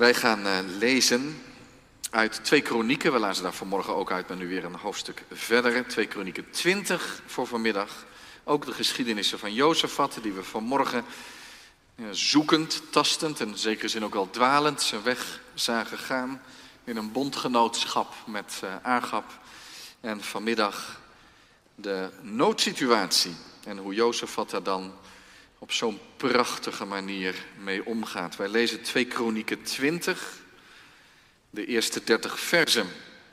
Wij gaan uh, lezen uit twee kronieken. We lazen daar vanmorgen ook uit, maar nu weer een hoofdstuk verder. Twee kronieken 20 voor vanmiddag. Ook de geschiedenissen van Jozefat, die we vanmorgen uh, zoekend, tastend en in zekere zin ook wel dwalend zijn weg zagen gaan. In een bondgenootschap met uh, Agap. En vanmiddag de noodsituatie en hoe Jozefat daar dan op zo'n prachtige manier mee omgaat. Wij lezen 2 Kronieken 20, de eerste 30 versen.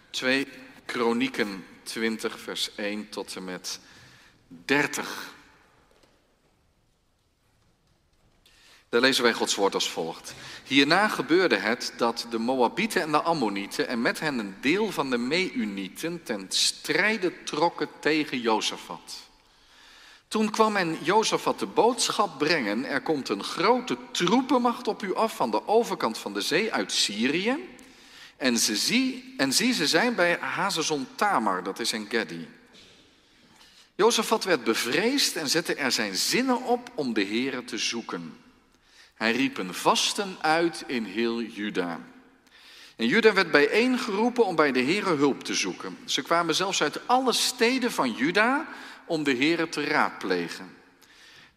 2 Kronieken 20, vers 1 tot en met 30. Daar lezen wij Gods woord als volgt. Hierna gebeurde het dat de Moabieten en de Ammonieten en met hen een deel van de Meunieten ten strijde trokken tegen Jozefat. Toen kwam men Jozefat de boodschap brengen, er komt een grote troepenmacht op u af van de overkant van de zee uit Syrië. En, ze zie, en zie, ze zijn bij Hazazon Tamar, dat is in Gedi. Jozefat werd bevreesd en zette er zijn zinnen op om de Here te zoeken. Hij riep een vasten uit in heel Juda. En Juda werd bijeengeroepen om bij de Here hulp te zoeken. Ze kwamen zelfs uit alle steden van Juda om de Here te raadplegen.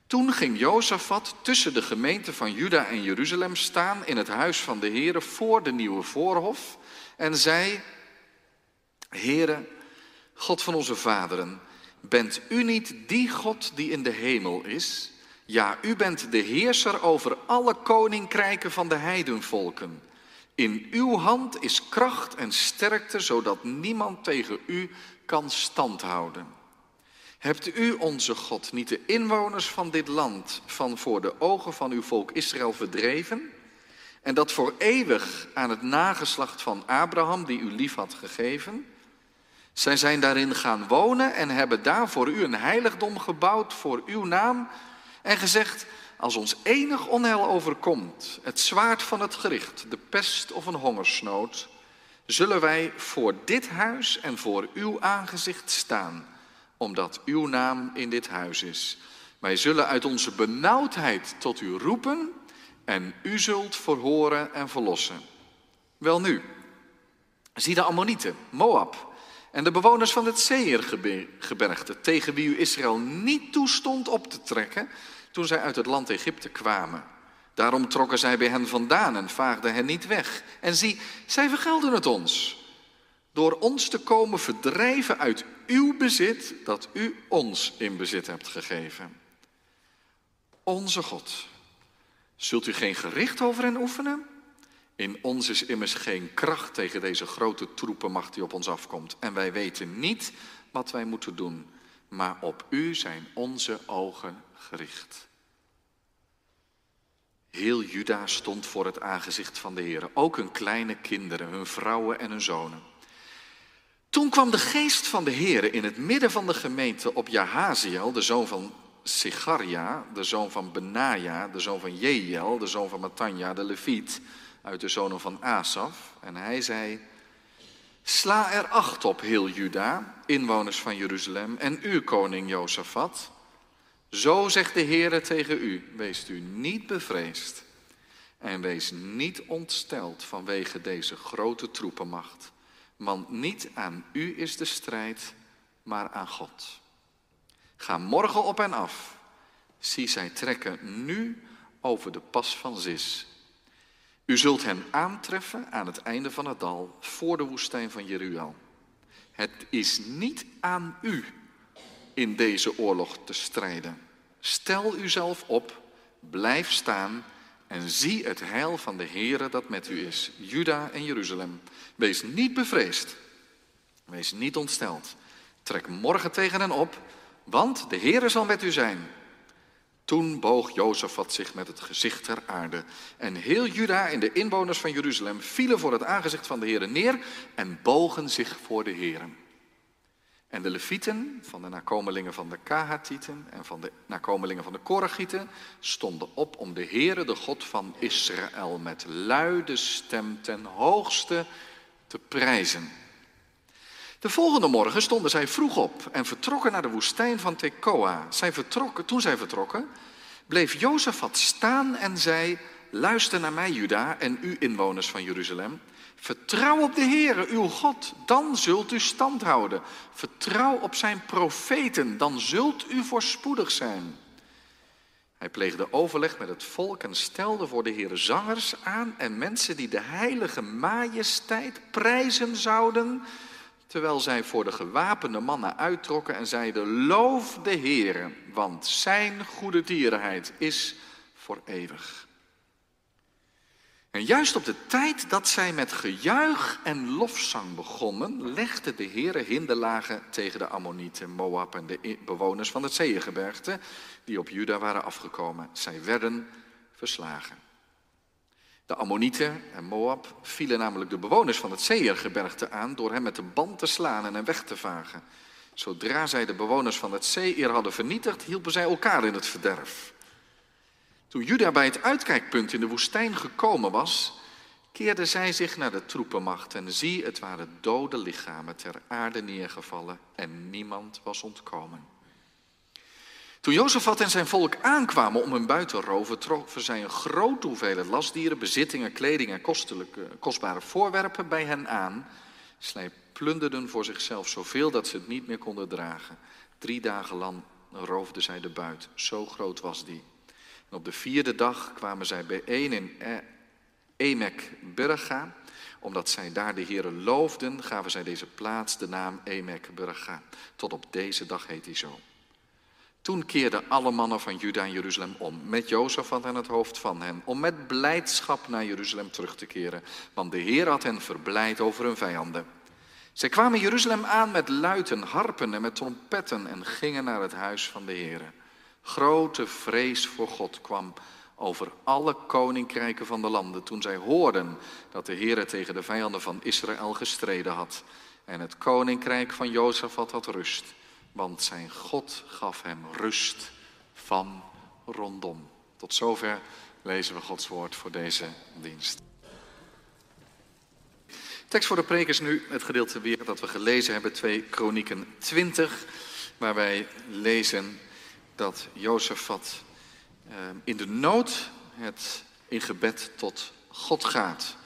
Toen ging Jozefat tussen de gemeenten van Juda en Jeruzalem staan in het huis van de Here voor de nieuwe voorhof en zei: Heere, God van onze vaderen, bent u niet die God die in de hemel is? Ja, u bent de heerser over alle koninkrijken van de heidenvolken. In uw hand is kracht en sterkte, zodat niemand tegen u kan standhouden. Hebt u, onze God, niet de inwoners van dit land van voor de ogen van uw volk Israël verdreven? En dat voor eeuwig aan het nageslacht van Abraham, die u lief had gegeven? Zij zijn daarin gaan wonen en hebben daar voor u een heiligdom gebouwd voor uw naam en gezegd, als ons enig onheil overkomt, het zwaard van het gericht, de pest of een hongersnood, zullen wij voor dit huis en voor uw aangezicht staan, omdat uw naam in dit huis is. Wij zullen uit onze benauwdheid tot u roepen en u zult verhoren en verlossen. Wel nu, zie de Ammonieten, Moab en de bewoners van het Seirgebergte, tegen wie u Israël niet toestond op te trekken toen zij uit het land Egypte kwamen. Daarom trokken zij bij hen vandaan en vaagden hen niet weg. En zie, zij vergelden het ons. Door ons te komen verdrijven uit uw bezit dat u ons in bezit hebt gegeven. Onze God, zult u geen gericht over hen oefenen? In ons is immers geen kracht tegen deze grote troepenmacht die op ons afkomt. En wij weten niet wat wij moeten doen, maar op u zijn onze ogen gericht. Heel Juda stond voor het aangezicht van de Heer, ook hun kleine kinderen, hun vrouwen en hun zonen. Toen kwam de geest van de Heer in het midden van de gemeente op Jahaziel, de zoon van Sigaria, de zoon van Benaja, de zoon van Jeiel, de zoon van Matanja, de Leviet, uit de zonen van Asaf. En hij zei, sla er acht op, heel Juda, inwoners van Jeruzalem, en u, koning Jozefat. Zo zegt de Heere tegen u, wees u niet bevreesd en wees niet ontsteld vanwege deze grote troepenmacht. Want niet aan u is de strijd, maar aan God. Ga morgen op en af. Zie, zij trekken nu over de pas van Zis. U zult hen aantreffen aan het einde van het dal, voor de woestijn van Jeruel. Het is niet aan u in deze oorlog te strijden. Stel uzelf op, blijf staan en zie het heil van de Heere dat met u is, Juda en Jeruzalem. Wees niet bevreesd, wees niet ontsteld. Trek morgen tegen hen op, want de Heere zal met u zijn. Toen boog Jozefat zich met het gezicht ter aarde. En heel Juda en de inwoners van Jeruzalem vielen voor het aangezicht van de Heere neer en bogen zich voor de Heere. En de Levieten, van de nakomelingen van de Kahatieten en van de nakomelingen van de Koragieten, stonden op om de Heere, de God van Israël, met luide stem ten hoogste te prijzen. De volgende morgen stonden zij vroeg op en vertrokken naar de woestijn van Tekoa. Zij vertrokken, toen zij vertrokken, bleef Jozefat staan en zei, luister naar mij Juda en u inwoners van Jeruzalem. Vertrouw op de Heere, uw God, dan zult u stand houden. Vertrouw op zijn profeten, dan zult u voorspoedig zijn. Hij pleegde overleg met het volk en stelde voor de Heere zangers aan en mensen die de heilige majesteit prijzen zouden, terwijl zij voor de gewapende mannen uittrokken en zeiden, loof de Heere, want zijn goede dierenheid is voor eeuwig. En juist op de tijd dat zij met gejuich en lofzang begonnen, legde de Heere hinderlagen tegen de Ammonieten, Moab en de bewoners van het Zeeëngebergte, die op Juda waren afgekomen. Zij werden verslagen. De Ammonieten en Moab vielen namelijk de bewoners van het Zeeëngebergte aan door hen met de band te slaan en hen weg te vagen. Zodra zij de bewoners van het Zeeër hadden vernietigd, hielpen zij elkaar in het verderf. Toen Juda bij het uitkijkpunt in de woestijn gekomen was, keerde zij zich naar de troepenmacht en zie, het waren dode lichamen ter aarde neergevallen en niemand was ontkomen. Toen Jozefat en zijn volk aankwamen om hun buiten te roven, troffen zij een grote hoeveelheid lastdieren, bezittingen, kleding en kostbare voorwerpen bij hen aan. Zij plunderden voor zichzelf zoveel dat ze het niet meer konden dragen. Drie dagen lang roofden zij de buit, zo groot was die. Op de vierde dag kwamen zij bijeen in e- Emek Berga. Omdat zij daar de Heeren loofden, gaven zij deze plaats de naam Emek Berga. Tot op deze dag heet hij zo. Toen keerden alle mannen van Juda en Jeruzalem om, met Jozef aan het hoofd van hen, om met blijdschap naar Jeruzalem terug te keren, want de Heer had hen verblijd over hun vijanden. Zij kwamen Jeruzalem aan met luiten, harpen en met trompetten en gingen naar het huis van de Heer. Grote vrees voor God kwam over alle koninkrijken van de landen toen zij hoorden dat de Heer tegen de vijanden van Israël gestreden had. En het koninkrijk van Jozefat had rust, want zijn God gaf hem rust van rondom. Tot zover lezen we Gods woord voor deze dienst. Tekst voor de preek is nu het gedeelte weer dat we gelezen hebben, 2 Kronieken 20, waar wij lezen dat Jozefat uh, in de nood het in gebed tot God gaat.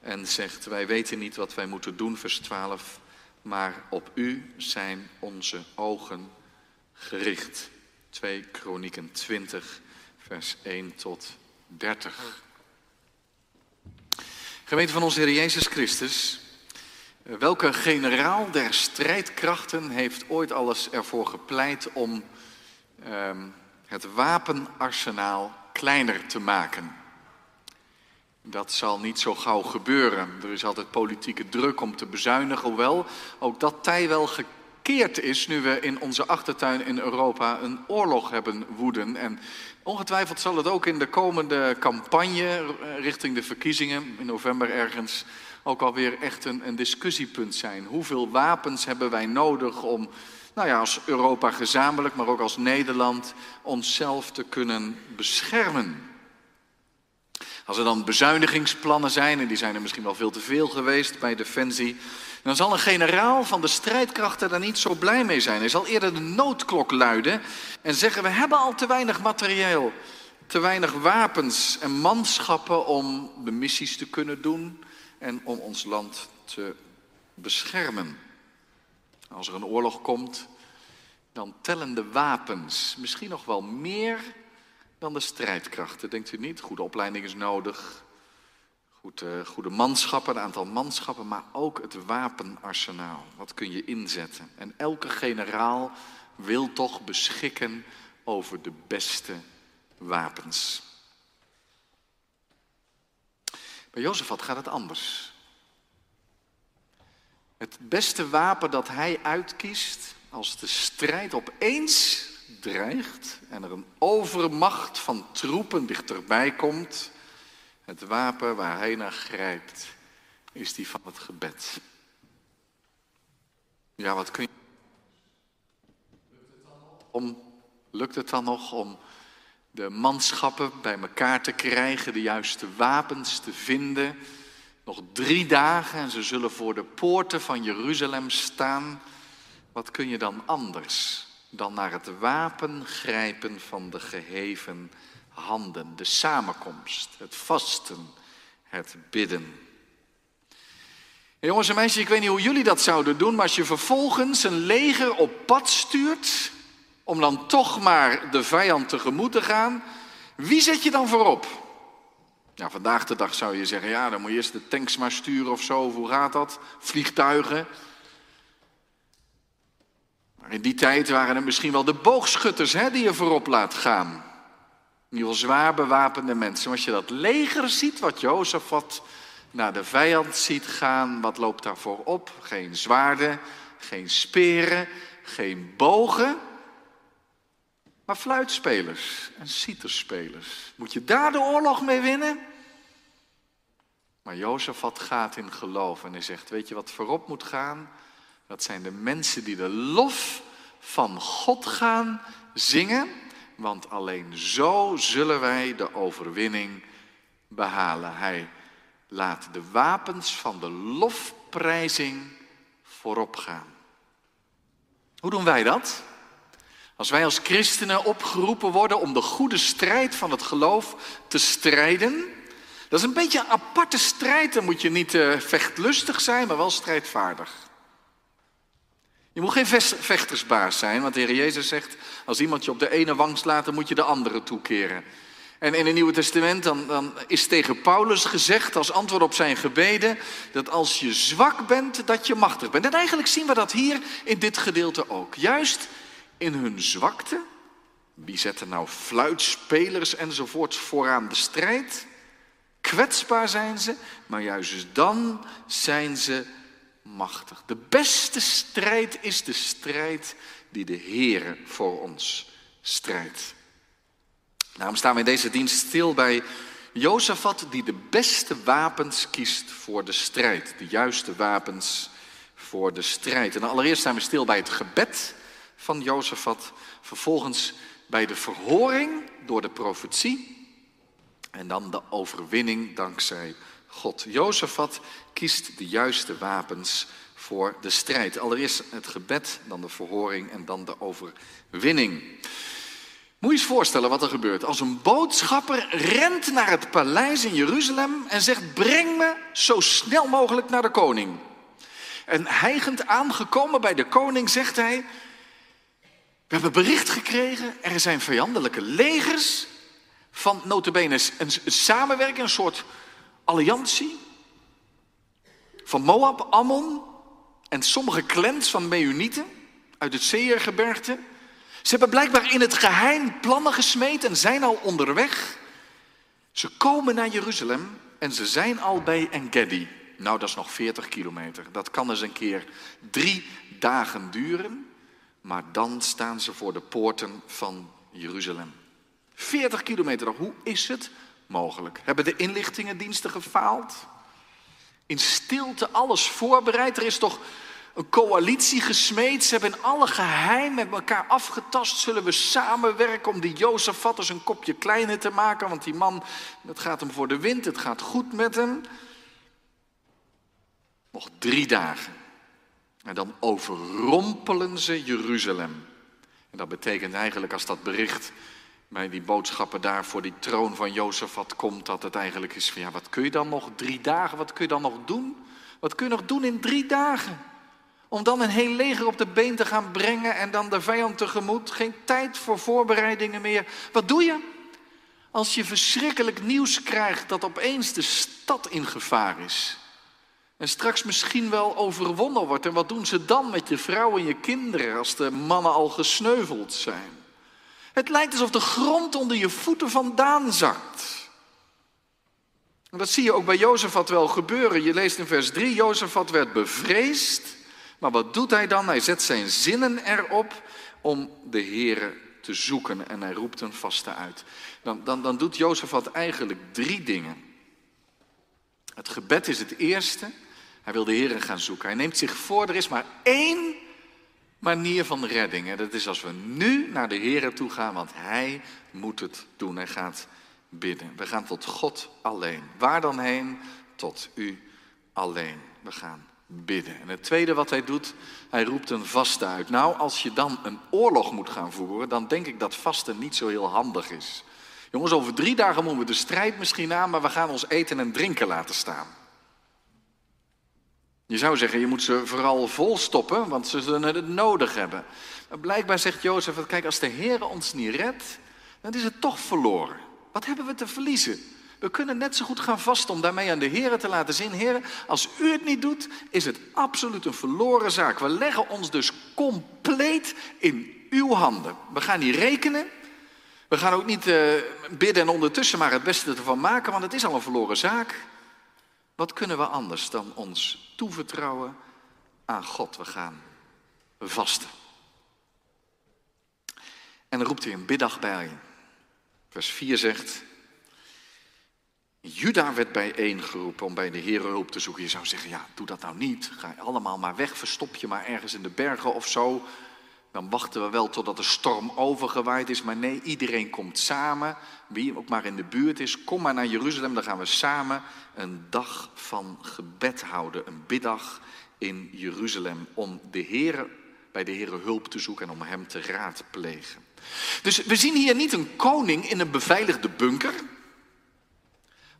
En zegt, wij weten niet wat wij moeten doen, vers 12, maar op u zijn onze ogen gericht. 2 Kronieken 20, vers 1 tot 30. Gemeente van onze Heer Jezus Christus, welke generaal der strijdkrachten heeft ooit alles ervoor gepleit om um, het wapenarsenaal kleiner te maken. Dat zal niet zo gauw gebeuren. Er is altijd politieke druk om te bezuinigen, hoewel ook dat tij wel gekeerd is nu we in onze achtertuin in Europa een oorlog hebben woeden. En ongetwijfeld zal het ook in de komende campagne eh, richting de verkiezingen in november ergens ook alweer echt een, een discussiepunt zijn. Hoeveel wapens hebben wij nodig om nou ja, als Europa gezamenlijk, maar ook als Nederland, onszelf te kunnen beschermen. Als er dan bezuinigingsplannen zijn, en die zijn er misschien wel veel te veel geweest bij Defensie, dan zal een generaal van de strijdkrachten daar niet zo blij mee zijn. Hij zal eerder de noodklok luiden en zeggen: We hebben al te weinig materieel, te weinig wapens en manschappen om de missies te kunnen doen en om ons land te beschermen. Als er een oorlog komt, dan tellen de wapens misschien nog wel meer dan de strijdkrachten. Denkt u niet? Goede opleiding is nodig. Goed, uh, goede manschappen, een aantal manschappen, maar ook het wapenarsenaal. Wat kun je inzetten? En elke generaal wil toch beschikken over de beste wapens. Bij Jozefat gaat het anders. Het beste wapen dat hij uitkiest als de strijd opeens dreigt en er een overmacht van troepen dichterbij komt, het wapen waar hij naar grijpt is die van het gebed. Ja, wat kun je. Om, lukt het dan nog om de manschappen bij elkaar te krijgen, de juiste wapens te vinden? Nog drie dagen en ze zullen voor de poorten van Jeruzalem staan. Wat kun je dan anders dan naar het wapen grijpen van de geheven handen. De samenkomst, het vasten, het bidden. jongens en meisjes, ik weet niet hoe jullie dat zouden doen, maar als je vervolgens een leger op pad stuurt om dan toch maar de vijand tegemoet te gaan, wie zet je dan voorop? Ja, vandaag de dag zou je zeggen, ja, dan moet je eerst de tanks maar sturen of zo. Hoe gaat dat? Vliegtuigen. Maar in die tijd waren het misschien wel de boogschutters hè, die je voorop laat gaan. Ieder geval zwaar bewapende mensen. als je dat leger ziet, wat Jozefat naar de vijand ziet gaan, wat loopt daarvoor op? Geen zwaarden, geen speren, geen bogen, maar fluitspelers en citerspelers. Moet je daar de oorlog mee winnen? Maar Jozefat gaat in geloof en hij zegt, weet je wat voorop moet gaan? Dat zijn de mensen die de lof van God gaan zingen, want alleen zo zullen wij de overwinning behalen. Hij laat de wapens van de lofprijzing voorop gaan. Hoe doen wij dat? Als wij als christenen opgeroepen worden om de goede strijd van het geloof te strijden, dat is een beetje een aparte strijd. Dan moet je niet uh, vechtlustig zijn, maar wel strijdvaardig. Je moet geen vechtersbaas zijn, want de Heer Jezus zegt: als iemand je op de ene wang slaat, dan moet je de andere toekeren. En in het Nieuwe Testament dan, dan is tegen Paulus gezegd als antwoord op zijn gebeden dat als je zwak bent, dat je machtig bent. En eigenlijk zien we dat hier in dit gedeelte ook. Juist in hun zwakte, wie zetten nou fluitspelers enzovoort vooraan de strijd? Kwetsbaar zijn ze, maar juist dan zijn ze machtig. De beste strijd is de strijd die de Heere voor ons strijdt. Daarom staan we in deze dienst stil bij Jozefat die de beste wapens kiest voor de strijd. De juiste wapens voor de strijd. En allereerst staan we stil bij het gebed van Jozefat. Vervolgens bij de verhoring door de profetie. En dan de overwinning dankzij God. Jozefat kiest de juiste wapens voor de strijd. Allereerst het gebed, dan de verhoring en dan de overwinning. Moet je eens voorstellen wat er gebeurt. Als een boodschapper rent naar het paleis in Jeruzalem en zegt: Breng me zo snel mogelijk naar de koning. En hijgend aangekomen bij de koning zegt hij: We hebben bericht gekregen, er zijn vijandelijke legers van notabene een samenwerking, een soort alliantie van Moab, Ammon en sommige clans van Meunieten uit het Seergebergte. Ze hebben blijkbaar in het geheim plannen gesmeed en zijn al onderweg. Ze komen naar Jeruzalem en ze zijn al bij Engedi. Nou, dat is nog 40 kilometer. Dat kan eens een keer drie dagen duren. Maar dan staan ze voor de poorten van Jeruzalem. 40 kilometer, hoe is het mogelijk? Hebben de inlichtingendiensten gefaald? In stilte alles voorbereid? Er is toch een coalitie gesmeed. Ze hebben alle geheim met elkaar afgetast. Zullen we samenwerken om die Jozefat eens een kopje kleiner te maken? Want die man, het gaat hem voor de wind, het gaat goed met hem. Nog drie dagen. En dan overrompelen ze Jeruzalem. En dat betekent eigenlijk als dat bericht bij die boodschappen daar voor die troon van Jozefat komt, dat het eigenlijk is van ja, wat kun je dan nog drie dagen, wat kun je dan nog doen? Wat kun je nog doen in drie dagen? Om dan een heel leger op de been te gaan brengen en dan de vijand tegemoet. Geen tijd voor voorbereidingen meer. Wat doe je? Als je verschrikkelijk nieuws krijgt dat opeens de stad in gevaar is. En straks misschien wel overwonnen wordt. En wat doen ze dan met je vrouw en je kinderen als de mannen al gesneuveld zijn? Het lijkt alsof de grond onder je voeten vandaan zakt. En dat zie je ook bij Jozefat wel gebeuren. Je leest in vers 3, Jozefat werd bevreesd. Maar wat doet hij dan? Hij zet zijn zinnen erop om de Here te zoeken en hij roept een vaste uit. Dan, dan, dan doet Jozefat eigenlijk drie dingen. Het gebed is het eerste. Hij wil de Here gaan zoeken. Hij neemt zich voor, er is maar één manier van redding. En dat is als we nu naar de Here toe gaan, want Hij moet het doen. Hij gaat bidden. We gaan tot God alleen. Waar dan heen? Tot U alleen. We gaan bidden. En het tweede wat hij doet, hij roept een vaste uit. Nou, als je dan een oorlog moet gaan voeren, dan denk ik dat vasten niet zo heel handig is. Jongens, over drie dagen moeten we de strijd misschien aan, maar we gaan ons eten en drinken laten staan. Je zou zeggen, je moet ze vooral vol stoppen, want ze zullen het nodig hebben. Maar blijkbaar zegt Jozef, kijk, als de Heer ons niet redt, dan is het toch verloren. Wat hebben we te verliezen? We kunnen net zo goed gaan vasten om daarmee aan de Heer te laten zien. Heer, als u het niet doet, is het absoluut een verloren zaak. We leggen ons dus compleet in uw handen. We gaan niet rekenen. We gaan ook niet uh, bidden en ondertussen maar het beste ervan maken, want het is al een verloren zaak. Wat kunnen we anders dan ons toevertrouwen aan God? We gaan vasten. En dan roept hij een biddag bij. Vers 4 zegt, Juda werd bijeengeroepen om bij de Heer hulp te zoeken. Je zou zeggen, ja, doe dat nou niet. Ga allemaal maar weg, verstop je maar ergens in de bergen of zo. Dan wachten we wel totdat de storm overgewaaid is. Maar nee, iedereen komt samen. Wie ook maar in de buurt is, kom maar naar Jeruzalem. Dan gaan we samen een dag van gebed houden. Een biddag in Jeruzalem. Om de Heer, bij de Heer hulp te zoeken en om hem te raadplegen. Dus we zien hier niet een koning in een beveiligde bunker.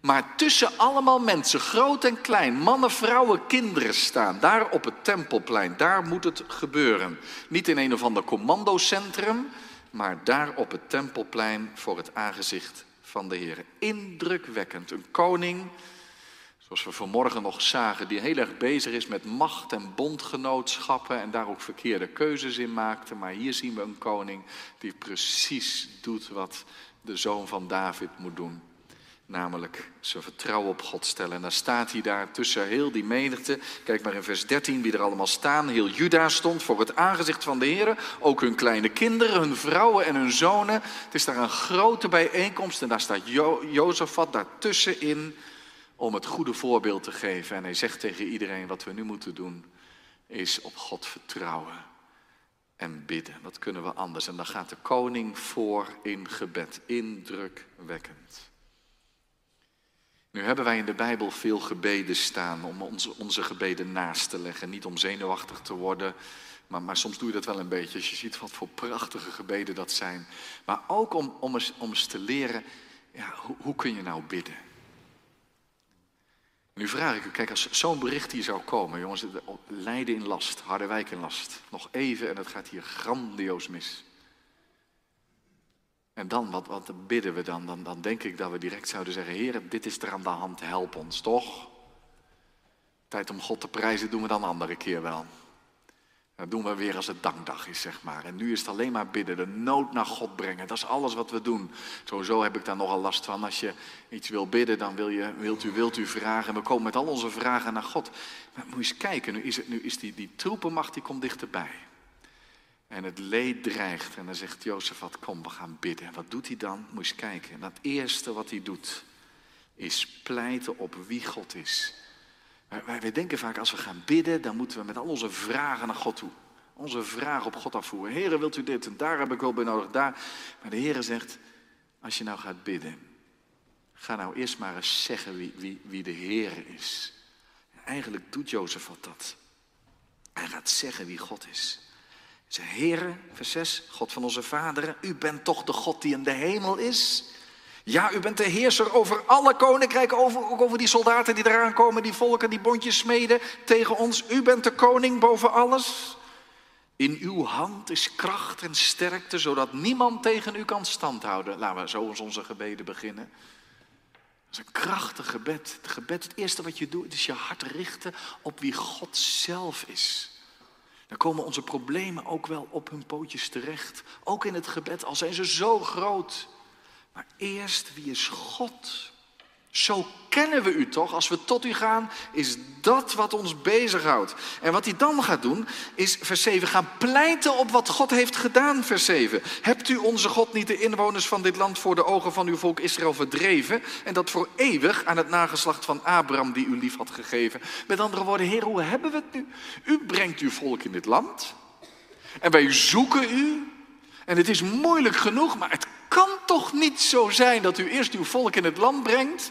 Maar tussen allemaal mensen, groot en klein, mannen, vrouwen, kinderen staan. Daar op het tempelplein, daar moet het gebeuren. Niet in een of ander commandocentrum, maar daar op het tempelplein voor het aangezicht van de Heer. Indrukwekkend. Een koning, zoals we vanmorgen nog zagen, die heel erg bezig is met macht en bondgenootschappen en daar ook verkeerde keuzes in maakte. Maar hier zien we een koning die precies doet wat de zoon van David moet doen. Namelijk zijn vertrouwen op God stellen. En dan staat hij daar tussen heel die menigte. Kijk maar in vers 13 wie er allemaal staan. Heel Juda stond voor het aangezicht van de Heer. Ook hun kleine kinderen, hun vrouwen en hun zonen. Het is daar een grote bijeenkomst. En daar staat jo Jozefat daartussenin om het goede voorbeeld te geven. En hij zegt tegen iedereen wat we nu moeten doen is op God vertrouwen en bidden. Wat kunnen we anders? En dan gaat de koning voor in gebed. Indrukwekkend. Nu hebben wij in de Bijbel veel gebeden staan om onze, onze gebeden naast te leggen. Niet om zenuwachtig te worden, maar, maar, soms doe je dat wel een beetje. Als je ziet wat voor prachtige gebeden dat zijn. Maar ook om, om, eens, om te leren, ja, hoe, hoe kun je nou bidden? Nu vraag ik u, kijk, als zo'n bericht hier zou komen, jongens, Leiden in last, Harderwijk in last. Nog even en het gaat hier grandioos mis. En dan, wat, wat bidden we dan? dan? Dan denk ik dat we direct zouden zeggen, Heer, dit is er aan de hand, help ons, toch? Tijd om God te prijzen doen we dan een andere keer wel. Dat doen we weer als het dankdag is, zeg maar. En nu is het alleen maar bidden, de nood naar God brengen. Dat is alles wat we doen. Sowieso heb ik daar nogal last van. Als je iets wil bidden, dan wil je, wilt u, wilt u vragen. En we komen met al onze vragen naar God. Maar moet eens kijken, nu is, het, nu is die, die troepenmacht, die komt dichterbij. En het leed dreigt. En dan zegt Jozef, wat kom, we gaan bidden. En wat doet hij dan? Moet je eens kijken. En het eerste wat hij doet, is pleiten op wie God is. Wij, wij denken vaak, als we gaan bidden, dan moeten we met al onze vragen naar God toe. Onze vragen op God afvoeren. Heren, wilt u dit? En daar heb ik wel bij nodig, daar. Maar de Heer zegt, als je nou gaat bidden, ga nou eerst maar eens zeggen wie, wie, wie de Heer is. eigenlijk doet Jozef wat dat. Hij gaat zeggen wie God is. Zeg, Heere, vers 6, God van onze vaderen, u bent toch de God die in de hemel is? Ja, u bent de heerser over alle koninkrijken, over, ook over die soldaten die eraan komen, die volken, die bondjes smeden tegen ons. U bent de koning boven alles. In uw hand is kracht en sterkte, zodat niemand tegen u kan standhouden. Laten we zo eens onze gebeden beginnen. Dat is een krachtig gebed. Het gebed, het eerste wat je doet, is je hart richten op wie God zelf is. Dan komen onze problemen ook wel op hun pootjes terecht. Ook in het gebed, al zijn ze zo groot. Maar eerst, wie is God? Zo kennen we u toch? Als we tot u gaan, is dat wat ons bezighoudt. En wat hij dan gaat doen, is vers 7 gaan pleiten op wat God heeft gedaan, vers 7. Hebt u onze God niet de inwoners van dit land voor de ogen van uw volk Israël verdreven? En dat voor eeuwig aan het nageslacht van Abraham die u lief had gegeven. Met andere woorden, Heer, hoe hebben we het nu? U brengt uw volk in dit land. En wij zoeken u. En het is moeilijk genoeg, maar het kan toch niet zo zijn dat u eerst uw volk in het land brengt.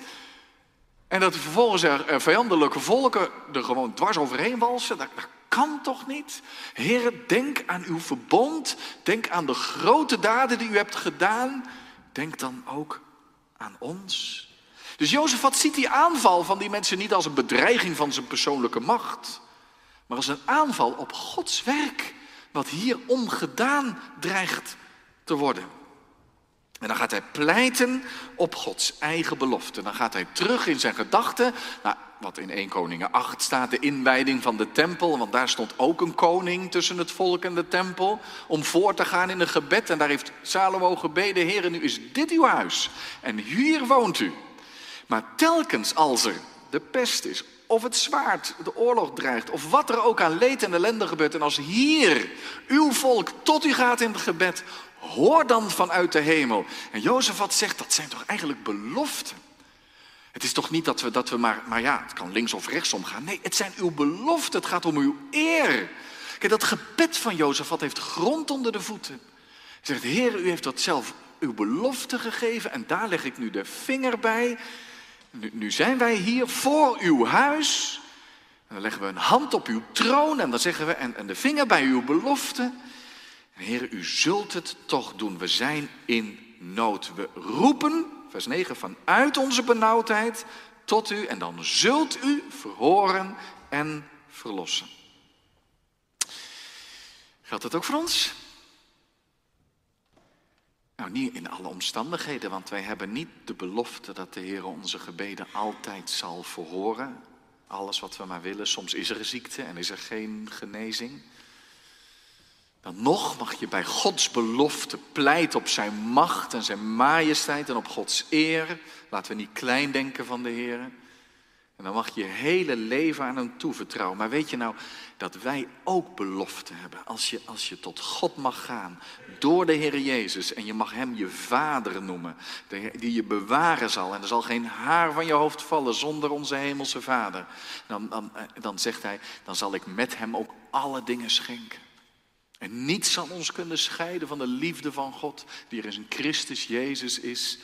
En dat vervolgens er vijandelijke volken er gewoon dwars overheen walsen. Dat, kan toch niet? Heren, denk aan uw verbond. Denk aan de grote daden die u hebt gedaan. Denk dan ook aan ons. Dus Jozefat ziet die aanval van die mensen niet als een bedreiging van zijn persoonlijke macht, maar als een aanval op Gods werk, wat hier ongedaan dreigt te worden. En dan gaat hij pleiten op Gods eigen belofte. Dan gaat hij terug in zijn gedachten naar wat in 1 Koningen 8 staat, de inwijding van de tempel. Want daar stond ook een koning tussen het volk en de tempel. Om voor te gaan in een gebed. En daar heeft Salomo gebeden, Heer, nu is dit uw huis. En hier woont u. Maar telkens als er de pest is, of het zwaard, de oorlog dreigt, of wat er ook aan leed en ellende gebeurt. En als hier uw volk tot u gaat in het gebed, hoor dan vanuit de hemel. En Jozef wat zegt, dat zijn toch eigenlijk beloften. Het is toch niet dat we, dat we maar, maar ja, het kan links of rechts omgaan. Nee, het zijn uw beloften, het gaat om uw eer. Kijk, dat gebed van Jozef wat heeft grond onder de voeten. Hij zegt, Heer, u heeft dat zelf uw belofte gegeven en daar leg ik nu de vinger bij. Nu, nu zijn wij hier voor uw huis. En dan leggen we een hand op uw troon en dan zeggen we, en, en de vinger bij uw belofte. Heer, u zult het toch doen. We zijn in nood. We roepen, vers 9, vanuit onze benauwdheid tot u en dan zult u verhoren en verlossen. Geldt dat ook voor ons? Nou, niet in alle omstandigheden, want wij hebben niet de belofte dat de Heer onze gebeden altijd zal verhoren. Alles wat we maar willen. Soms is er ziekte en is er geen genezing. Dan nog mag je bij Gods belofte pleiten op zijn macht en zijn majesteit en op Gods eer. Laten we niet klein denken van de Heer. En dan mag je je hele leven aan hem toevertrouwen. Maar weet je nou dat wij ook belofte hebben? Als je, als je tot God mag gaan door de Heer Jezus en je mag hem je vader noemen, die je bewaren zal. En er zal geen haar van je hoofd vallen zonder onze hemelse vader. Dan, dan, eh, dan zegt hij, dan zal ik met hem ook alle dingen schenken. En niets zal ons kunnen scheiden van de liefde van God, die er in Christus Jezus is.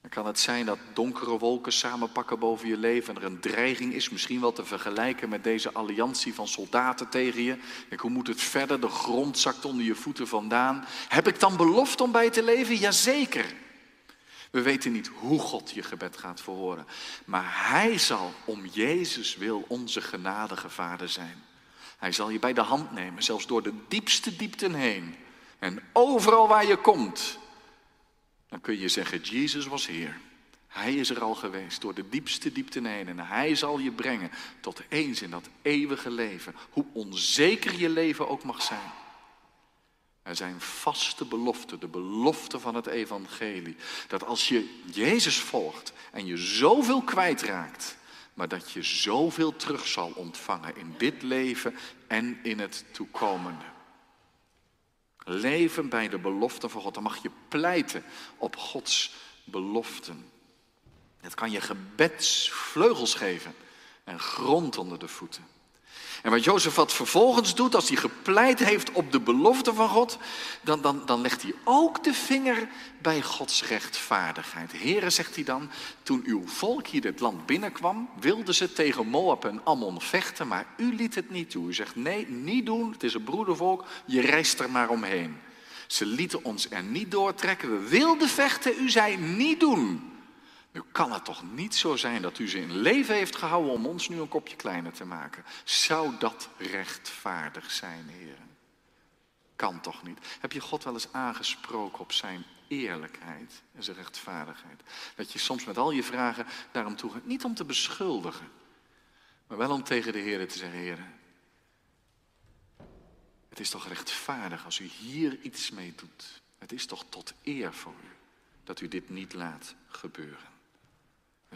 Dan kan het zijn dat donkere wolken samenpakken boven je leven en er een dreiging is, misschien wel te vergelijken met deze alliantie van soldaten tegen je. Denk, hoe moet het verder? De grond zakt onder je voeten vandaan. Heb ik dan belofte om bij te leven? Jazeker. We weten niet hoe God je gebed gaat verhoren, maar Hij zal om Jezus wil onze genadige Vader zijn. Hij zal je bij de hand nemen, zelfs door de diepste diepten heen. En overal waar je komt, dan kun je zeggen, Jezus was hier. Hij is er al geweest door de diepste diepten heen. En hij zal je brengen tot eens in dat eeuwige leven. Hoe onzeker je leven ook mag zijn. Er zijn vaste beloften, de beloften van het evangelie. Dat als je Jezus volgt en je zoveel kwijtraakt, maar dat je zoveel terug zal ontvangen in dit leven en in het toekomende. Leven bij de beloften van God. Dan mag je pleiten op Gods beloften. Het kan je gebedsvleugels geven en grond onder de voeten. En wat Jozef wat vervolgens doet, als hij gepleit heeft op de belofte van God, dan, dan, dan legt hij ook de vinger bij Gods rechtvaardigheid. Heren, zegt hij dan, toen uw volk hier dit land binnenkwam, wilden ze tegen Moab en Ammon vechten, maar u liet het niet toe. U zegt, nee, niet doen, het is een broedervolk, je reist er maar omheen. Ze lieten ons er niet doortrekken, we wilden vechten, u zei niet doen. Nu kan het toch niet zo zijn dat u ze in leven heeft gehouden om ons nu een kopje kleiner te maken. Zou dat rechtvaardig zijn, heren? Kan toch niet? Heb je God wel eens aangesproken op zijn eerlijkheid en zijn rechtvaardigheid? Dat je soms met al je vragen daarom toe gaat, niet om te beschuldigen, maar wel om tegen de Heer te zeggen, heren, het is toch rechtvaardig als u hier iets mee doet. Het is toch tot eer voor u dat u dit niet laat gebeuren.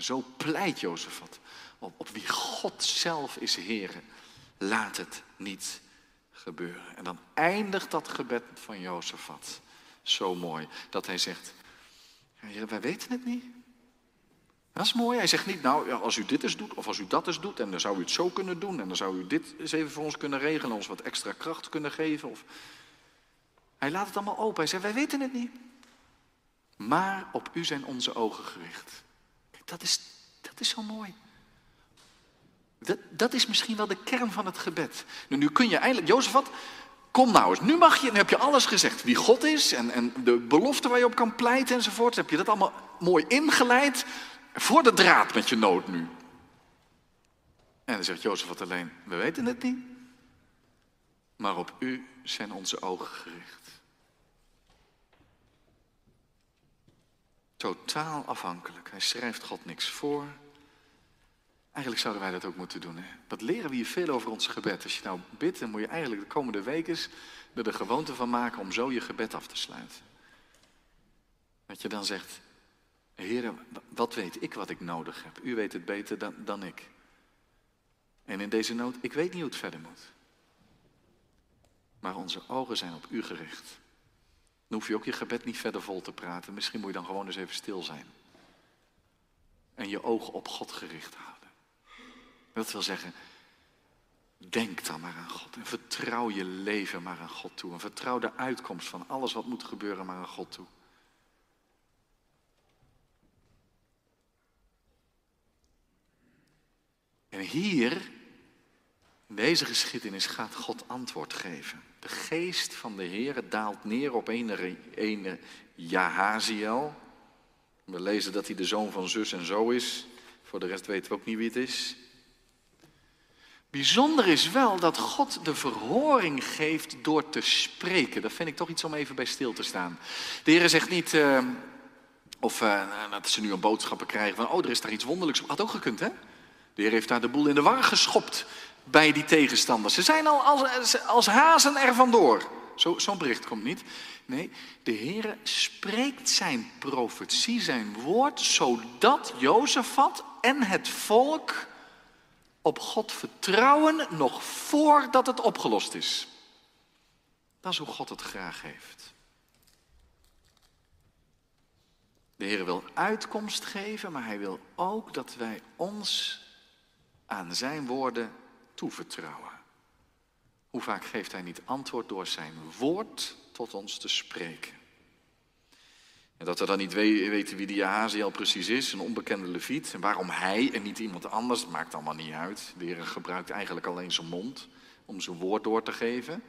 Zo pleit Jozefat op, op wie God zelf is Heer. Laat het niet gebeuren. En dan eindigt dat gebed van Jozefat zo mooi. Dat hij zegt, ja, wij weten het niet. Dat is mooi. Hij zegt niet, nou, als u dit eens doet, of als u dat eens doet, en dan zou u het zo kunnen doen, en dan zou u dit eens even voor ons kunnen regelen, ons wat extra kracht kunnen geven. Of... Hij laat het allemaal open. Hij zegt, wij weten het niet. Maar op u zijn onze ogen gericht. Dat is, dat is zo mooi. Dat, dat is misschien wel de kern van het gebed. Nu, kun je eigenlijk, Jozef, wat Kom nou eens, nu mag je, nu heb je alles gezegd. Wie God is en, en de belofte waar je op kan pleiten enzovoort. Heb je dat allemaal mooi ingeleid. Voor de draad met je nood nu. En dan zegt Jozef wat alleen, we weten het niet. Maar op u zijn onze ogen gericht. Totaal afhankelijk. Hij schrijft God niks voor. Eigenlijk zouden wij dat ook moeten doen. Hè? Wat leren we hier veel over ons gebed? Als je nou bidt, dan moet je eigenlijk de komende weken er de gewoonte van maken om zo je gebed af te sluiten. Dat je dan zegt, Heer, wat weet ik wat ik nodig heb? U weet het beter dan, dan ik. En in deze nood, ik weet niet hoe het verder moet. Maar onze ogen zijn op u gericht. Dan hoef je ook je gebed niet verder vol te praten. Misschien moet je dan gewoon eens even stil zijn. En je ogen op God gericht houden. Dat wil zeggen, denk dan maar aan God. En vertrouw je leven maar aan God toe. En vertrouw de uitkomst van alles wat moet gebeuren maar aan God toe. En hier deze geschiedenis gaat God antwoord geven. De geest van de Heer daalt neer op ene, ene Jahaziel. We lezen dat hij de zoon van zus en zo is. Voor de rest weten we ook niet wie het is. Bijzonder is wel dat God de verhoring geeft door te spreken. Dat vind ik toch iets om even bij stil te staan. De Heer zegt niet, uh, of uh, dat ze nu een boodschappen krijgen van, oh er is daar iets wonderlijks. Had ook gekund hè? De Heer heeft daar de boel in de war geschopt bij die tegenstanders. Ze zijn al als, als hazen er vandoor. Zo'n zo bericht komt niet. Nee, de Heer spreekt zijn profetie, zijn woord, zodat Jozefat en het volk op God vertrouwen nog voordat het opgelost is. Dat is hoe God het graag heeft. De Heer wil uitkomst geven, maar Hij wil ook dat wij ons aan Zijn woorden toevertrouwen. Hoe vaak geeft Hij niet antwoord door Zijn woord tot ons te spreken? En dat we dan niet weten wie die Haziel precies is, een onbekende leviet. En waarom hij en niet iemand anders, maakt allemaal niet uit. De Heer gebruikt eigenlijk alleen zijn mond om zijn woord door te geven.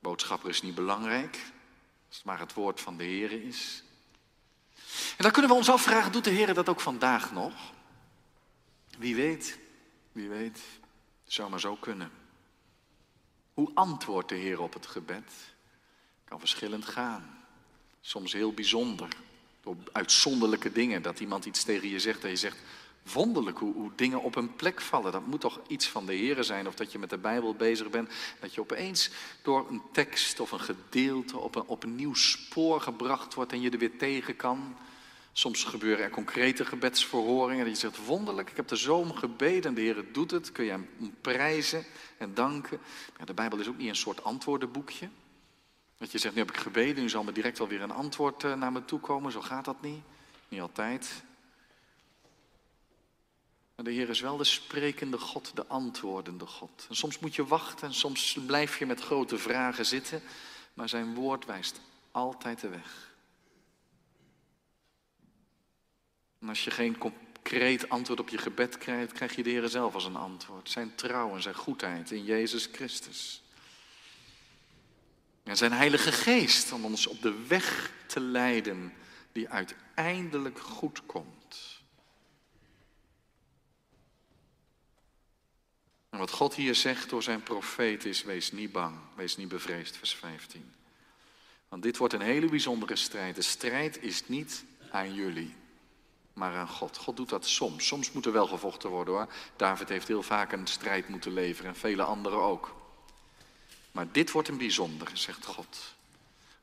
Boodschapper is niet belangrijk, als het maar het woord van de Heer is. En dan kunnen we ons afvragen, doet de Heer dat ook vandaag nog? Wie weet, wie weet, zou maar zo kunnen. Hoe antwoordt de Heer op het gebed? Kan verschillend gaan. Soms heel bijzonder. Door uitzonderlijke dingen. Dat iemand iets tegen je zegt en je zegt, wonderlijk hoe, hoe, dingen op hun plek vallen. Dat moet toch iets van de Heer zijn. Of dat je met de Bijbel bezig bent. Dat je opeens door een tekst of een gedeelte op een, op een nieuw spoor gebracht wordt en je er weer tegen kan. Soms gebeuren er concrete gebedsverhoringen. Dat je zegt, wonderlijk, ik heb de zoom gebeden en de Heer doet het. Kun je hem prijzen en danken. Maar de Bijbel is ook niet een soort antwoordenboekje. Dat je zegt, nu heb ik gebeden, nu zal me direct wel weer een antwoord eh, naar me toe komen. Zo gaat dat niet. Niet altijd. Maar de Heer is wel de sprekende God, de antwoordende God. En soms moet je wachten en soms blijf je met grote vragen zitten. Maar zijn woord wijst altijd de weg. En als je geen concreet antwoord op je gebed krijgt, krijg je de Heer zelf als een antwoord. Zijn trouw en zijn goedheid in Jezus Christus. En zijn Heilige Geest om ons op de weg te leiden die uiteindelijk goed komt. En wat God hier zegt door zijn profeet is: wees niet bang, wees niet bevreesd, vers 15. Want dit wordt een hele bijzondere strijd. De strijd is niet aan jullie maar aan God. God doet dat soms. Soms moet er wel gevochten worden hoor. David heeft heel vaak een strijd moeten leveren en vele anderen ook. Maar dit wordt een bijzonder, zegt God.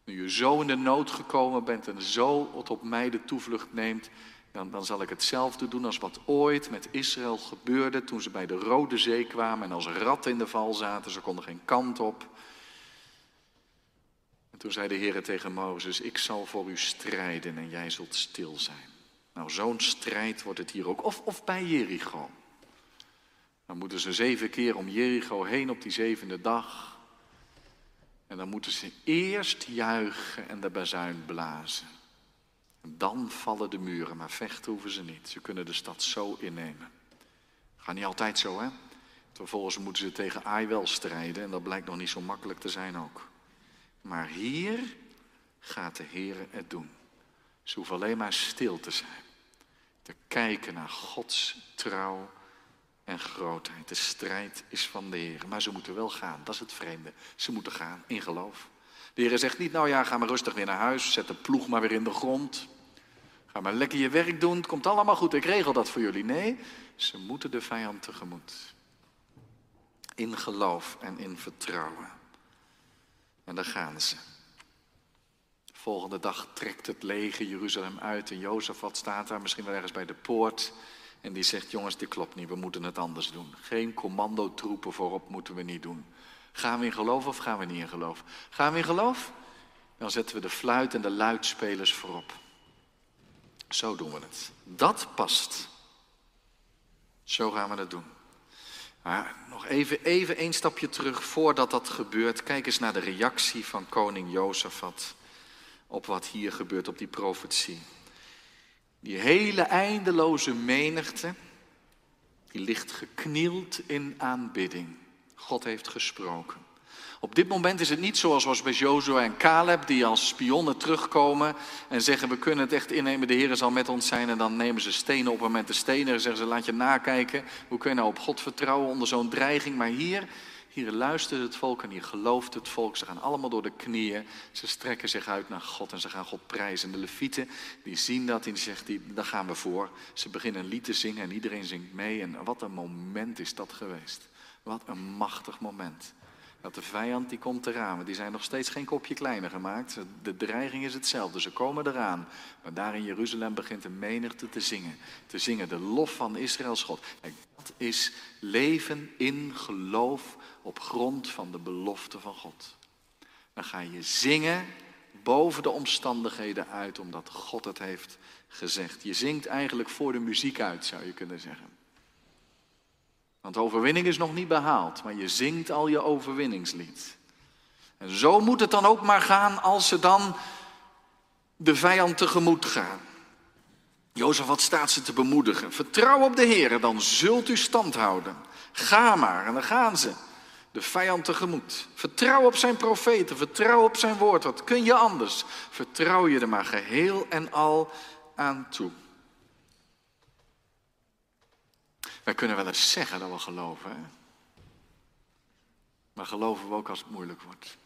Nu je zo in de nood gekomen bent en zo op mij de toevlucht neemt, dan, dan zal ik hetzelfde doen als wat ooit met Israël gebeurde toen ze bij de Rode Zee kwamen en als ratten in de val zaten. Ze konden geen kant op. En toen zei de Heer tegen Mozes, ik zal voor u strijden en jij zult stil zijn. Nou, zo'n strijd wordt het hier ook. Of, of bij Jericho. Dan moeten ze zeven keer om Jericho heen op die zevende dag. En dan moeten ze eerst juichen en de bazuin blazen. En dan vallen de muren, maar vechten hoeven ze niet. Ze kunnen de stad zo innemen. Gaat niet altijd zo, hè? Vervolgens moeten ze tegen Ai wel strijden en dat blijkt nog niet zo makkelijk te zijn ook. Maar hier gaat de Heer het doen. Ze hoeven alleen maar stil te zijn. Te kijken naar Gods trouw en grootheid. De strijd is van de Heer. Maar ze moeten wel gaan. Dat is het vreemde. Ze moeten gaan in geloof. De Heer zegt niet, nou ja, ga maar rustig weer naar huis. Zet de ploeg maar weer in de grond. Ga maar lekker je werk doen. Het komt allemaal goed. Ik regel dat voor jullie. Nee, ze moeten de vijand tegemoet. In geloof en in vertrouwen. En daar gaan ze. Volgende dag trekt het leger Jeruzalem uit en Jozefat staat daar misschien wel ergens bij de poort. En die zegt, jongens, dit klopt niet, we moeten het anders doen. Geen commandotroepen voorop moeten we niet doen. Gaan we in geloof of gaan we niet in geloof? Gaan we in geloof? Dan zetten we de fluit en de luidspelers voorop. Zo doen we het. Dat past. Zo gaan we het doen. Maar nog even, even één stapje terug voordat dat gebeurt. Kijk eens naar de reactie van koning Jozefat op wat hier gebeurt, op die profetie. Die hele eindeloze menigte, die ligt geknield in aanbidding. God heeft gesproken. Op dit moment is het niet zoals was bij Jozua en Caleb, die als spionnen terugkomen en zeggen: We kunnen het echt innemen, de Heer zal met ons zijn. En dan nemen ze stenen op en met de stenen zeggen ze: Laat je nakijken. Hoe kun je nou op God vertrouwen onder zo'n dreiging? Maar hier hier luistert het volk en hier gelooft het volk. Ze gaan allemaal door de knieën. Ze strekken zich uit naar God en ze gaan God prijzen. De levieten die zien dat en die zeggen, die, daar gaan we voor. Ze beginnen een lied te zingen en iedereen zingt mee. En wat een moment is dat geweest. Wat een machtig moment. Dat de vijand die komt eraan. Die zijn nog steeds geen kopje kleiner gemaakt. De dreiging is hetzelfde. Ze komen eraan. Maar daar in Jeruzalem begint een menigte te zingen. Te zingen de lof van Israëls God. En dat is leven in geloof op grond van de belofte van God. Dan ga je zingen boven de omstandigheden uit, omdat God het heeft gezegd. Je zingt eigenlijk voor de muziek uit, zou je kunnen zeggen. Want overwinning is nog niet behaald, maar je zingt al je overwinningslied. En zo moet het dan ook maar gaan als ze dan de vijand tegemoet gaan. Jozef, wat staat ze te bemoedigen? Vertrouw op de Heer, dan zult u stand houden. Ga maar, en dan gaan ze de vijand tegemoet. Vertrouw op zijn profeten, vertrouw op zijn woord. Wat kun je anders? Vertrouw je er maar geheel en al aan toe. Wij kunnen wel eens zeggen dat we geloven, maar geloven we ook als het moeilijk wordt.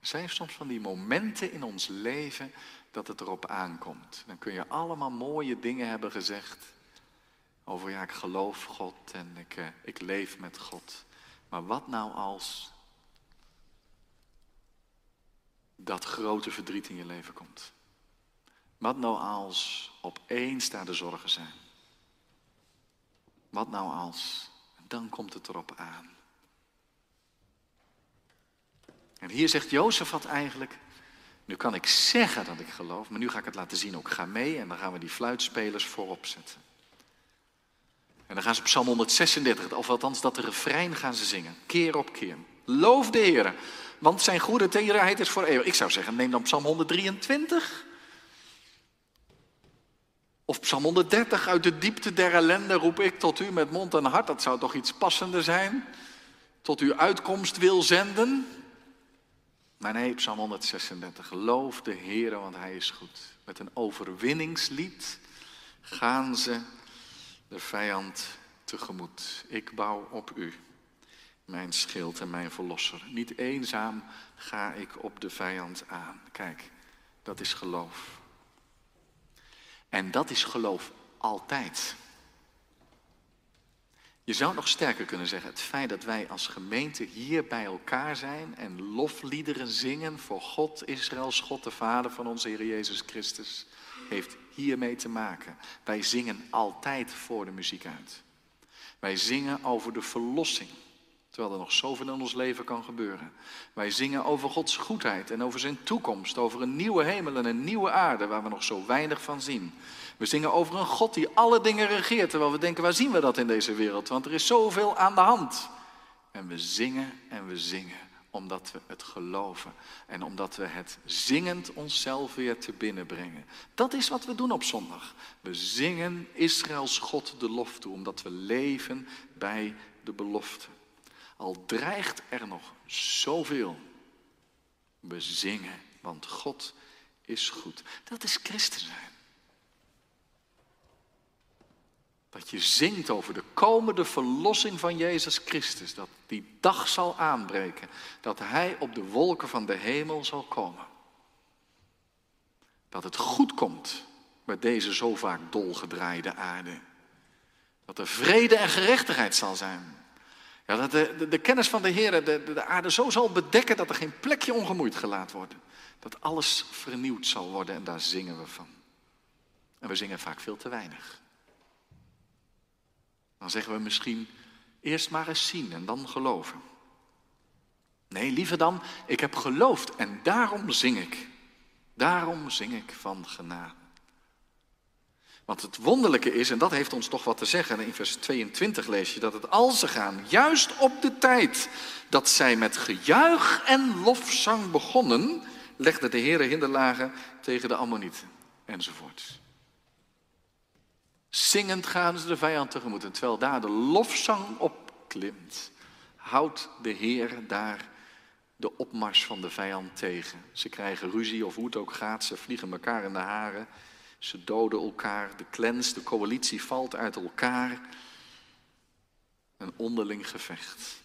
Er zijn soms van die momenten in ons leven dat het erop aankomt. Dan kun je allemaal mooie dingen hebben gezegd. Over ja, ik geloof God en ik, eh, ik leef met God. Maar wat nou als dat grote verdriet in je leven komt? Wat nou als opeens daar de zorgen zijn? Wat nou als? Dan komt het erop aan. En hier zegt Jozefat eigenlijk, nu kan ik zeggen dat ik geloof, maar nu ga ik het laten zien ook. Ga mee en dan gaan we die fluitspelers voorop zetten. En dan gaan ze Psalm 136, of althans dat de refrein gaan ze zingen, keer op keer. Loof de Heer, want zijn goede tederheid is voor eeuwig. Ik zou zeggen, neem dan Psalm 123. Of Psalm 130, uit de diepte der ellende roep ik tot u met mond en hart. Dat zou toch iets passender zijn? Tot u uitkomst wil zenden. Maar nee, Psalm 136, loof de Heer, want hij is goed. Met een overwinningslied gaan ze de vijand tegemoet. Ik bouw op u, mijn schild en mijn verlosser. Niet eenzaam ga ik op de vijand aan. Kijk, dat is geloof. En dat is geloof altijd. Je zou nog sterker kunnen zeggen, het feit dat wij als gemeente hier bij elkaar zijn en lofliederen zingen voor God, Israëls God, de Vader van onze Heer Jezus Christus, heeft hiermee te maken. Wij zingen altijd voor de muziek uit. Wij zingen over de verlossing, terwijl er nog zoveel in ons leven kan gebeuren. Wij zingen over Gods goedheid en over zijn toekomst, over een nieuwe hemel en een nieuwe aarde waar we nog zo weinig van zien. We zingen over een God die alle dingen regeert, terwijl we denken, waar zien we dat in deze wereld? Want er is zoveel aan de hand. En we zingen en we zingen omdat we het geloven en omdat we het zingend onszelf weer te binnen brengen. Dat is wat we doen op zondag. We zingen Israëls God de lof toe, omdat we leven bij de belofte. Al dreigt er nog zoveel. We zingen, want God is goed. Dat is christen zijn. Dat je zingt over de komende verlossing van Jezus Christus. Dat die dag zal aanbreken. Dat Hij op de wolken van de hemel zal komen. Dat het goed komt met deze zo vaak dolgedraaide aarde. Dat er vrede en gerechtigheid zal zijn. Ja, dat de, de, kennis van de Heer de, de, de aarde zo zal bedekken dat er geen plekje ongemoeid gelaten wordt. Dat alles vernieuwd zal worden en daar zingen we van. En we zingen vaak veel te weinig. Dan zeggen we misschien eerst maar eens zien en dan geloven. Nee, liever dan, ik heb geloofd en daarom zing ik. Daarom zing ik van genade. Want het wonderlijke is, en dat heeft ons toch wat te zeggen, in vers 22 lees je dat het al ze gaan, juist op de tijd dat zij met gejuich en lofzang begonnen, legde de Heer hinderlagen tegen de Ammonieten enzovoort. Zingend gaan ze de vijand tegemoet. En terwijl daar de lofzang opklimt, houdt de Heer daar de opmars van de vijand tegen. Ze krijgen ruzie of hoe het ook gaat, ze vliegen elkaar in de haren. Ze doden elkaar, de clans, de coalitie valt uit elkaar. Een onderling gevecht.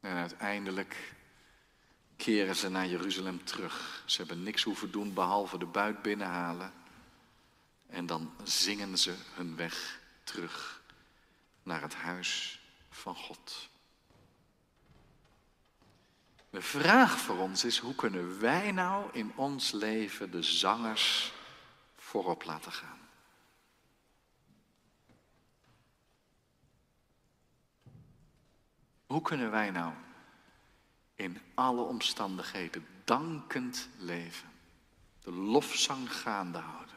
En uiteindelijk keren ze naar Jeruzalem terug. Ze hebben niks hoeven doen behalve de buit binnenhalen. En dan zingen ze hun weg terug naar het huis van God. De vraag voor ons is, hoe kunnen wij nou in ons leven de zangers voorop laten gaan? Hoe kunnen wij nou in alle omstandigheden dankend leven. De lofzang gaande houden.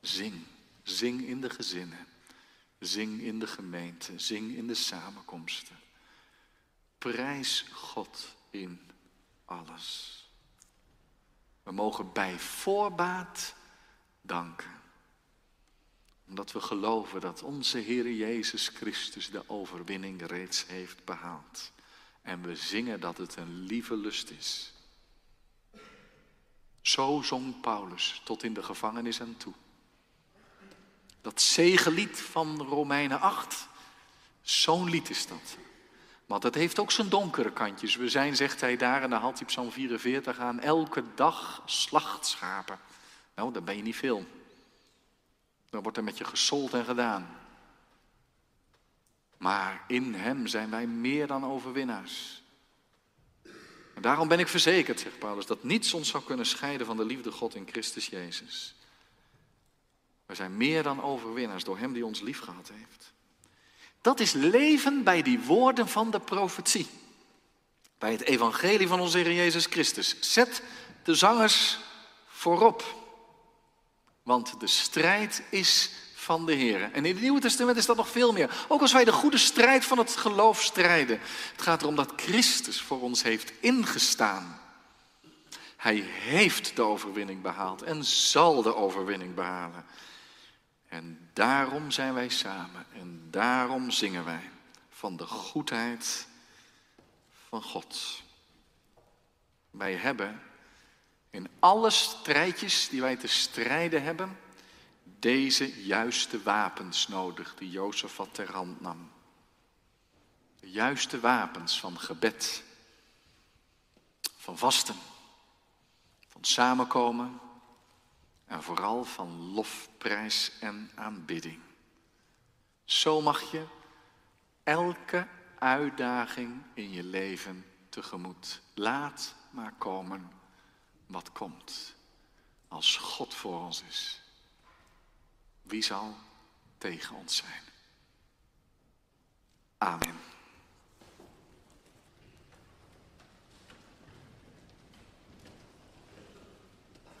Zing. Zing in de gezinnen. Zing in de gemeente. Zing in de samenkomsten. Prijs God in alles. We mogen bij voorbaat danken. Omdat we geloven dat onze Heer Jezus Christus de overwinning reeds heeft behaald. En we zingen dat het een lieve lust is. Zo zong Paulus tot in de gevangenis aan toe. Dat zegelied van Romeinen 8, zo'n lied is dat. Want het heeft ook zijn donkere kantjes. We zijn, zegt hij daar, en dan haalt hij Psalm 44 aan, elke dag slachtschapen. Nou, dan ben je niet veel. Dan wordt er met je gesold en gedaan. Maar in Hem zijn wij meer dan overwinnaars. En daarom ben ik verzekerd, zegt Paulus, dat niets ons zou kunnen scheiden van de liefde God in Christus Jezus. We zijn meer dan overwinnaars door Hem die ons lief gehad heeft. Dat is leven bij die woorden van de profetie. Bij het evangelie van onze Heer Jezus Christus. Zet de zangers voorop. Want de strijd is van de Heer. En in het Nieuwe Testament is dat nog veel meer. Ook als wij de goede strijd van het geloof strijden. Het gaat erom dat Christus voor ons heeft ingestaan. Hij heeft de overwinning behaald en zal de overwinning behalen. En daarom zijn wij samen en daarom zingen wij van de goedheid van God. Wij hebben in alle strijdjes die wij te strijden hebben, deze juiste wapens nodig die Jozefat ter hand nam. De juiste wapens van gebed, van vasten, van samenkomen en vooral van lofprijs en aanbidding. Zo mag je elke uitdaging in je leven tegemoet. Laat maar komen wat komt. Als God voor ons is. Wie zal tegen ons zijn? Amen.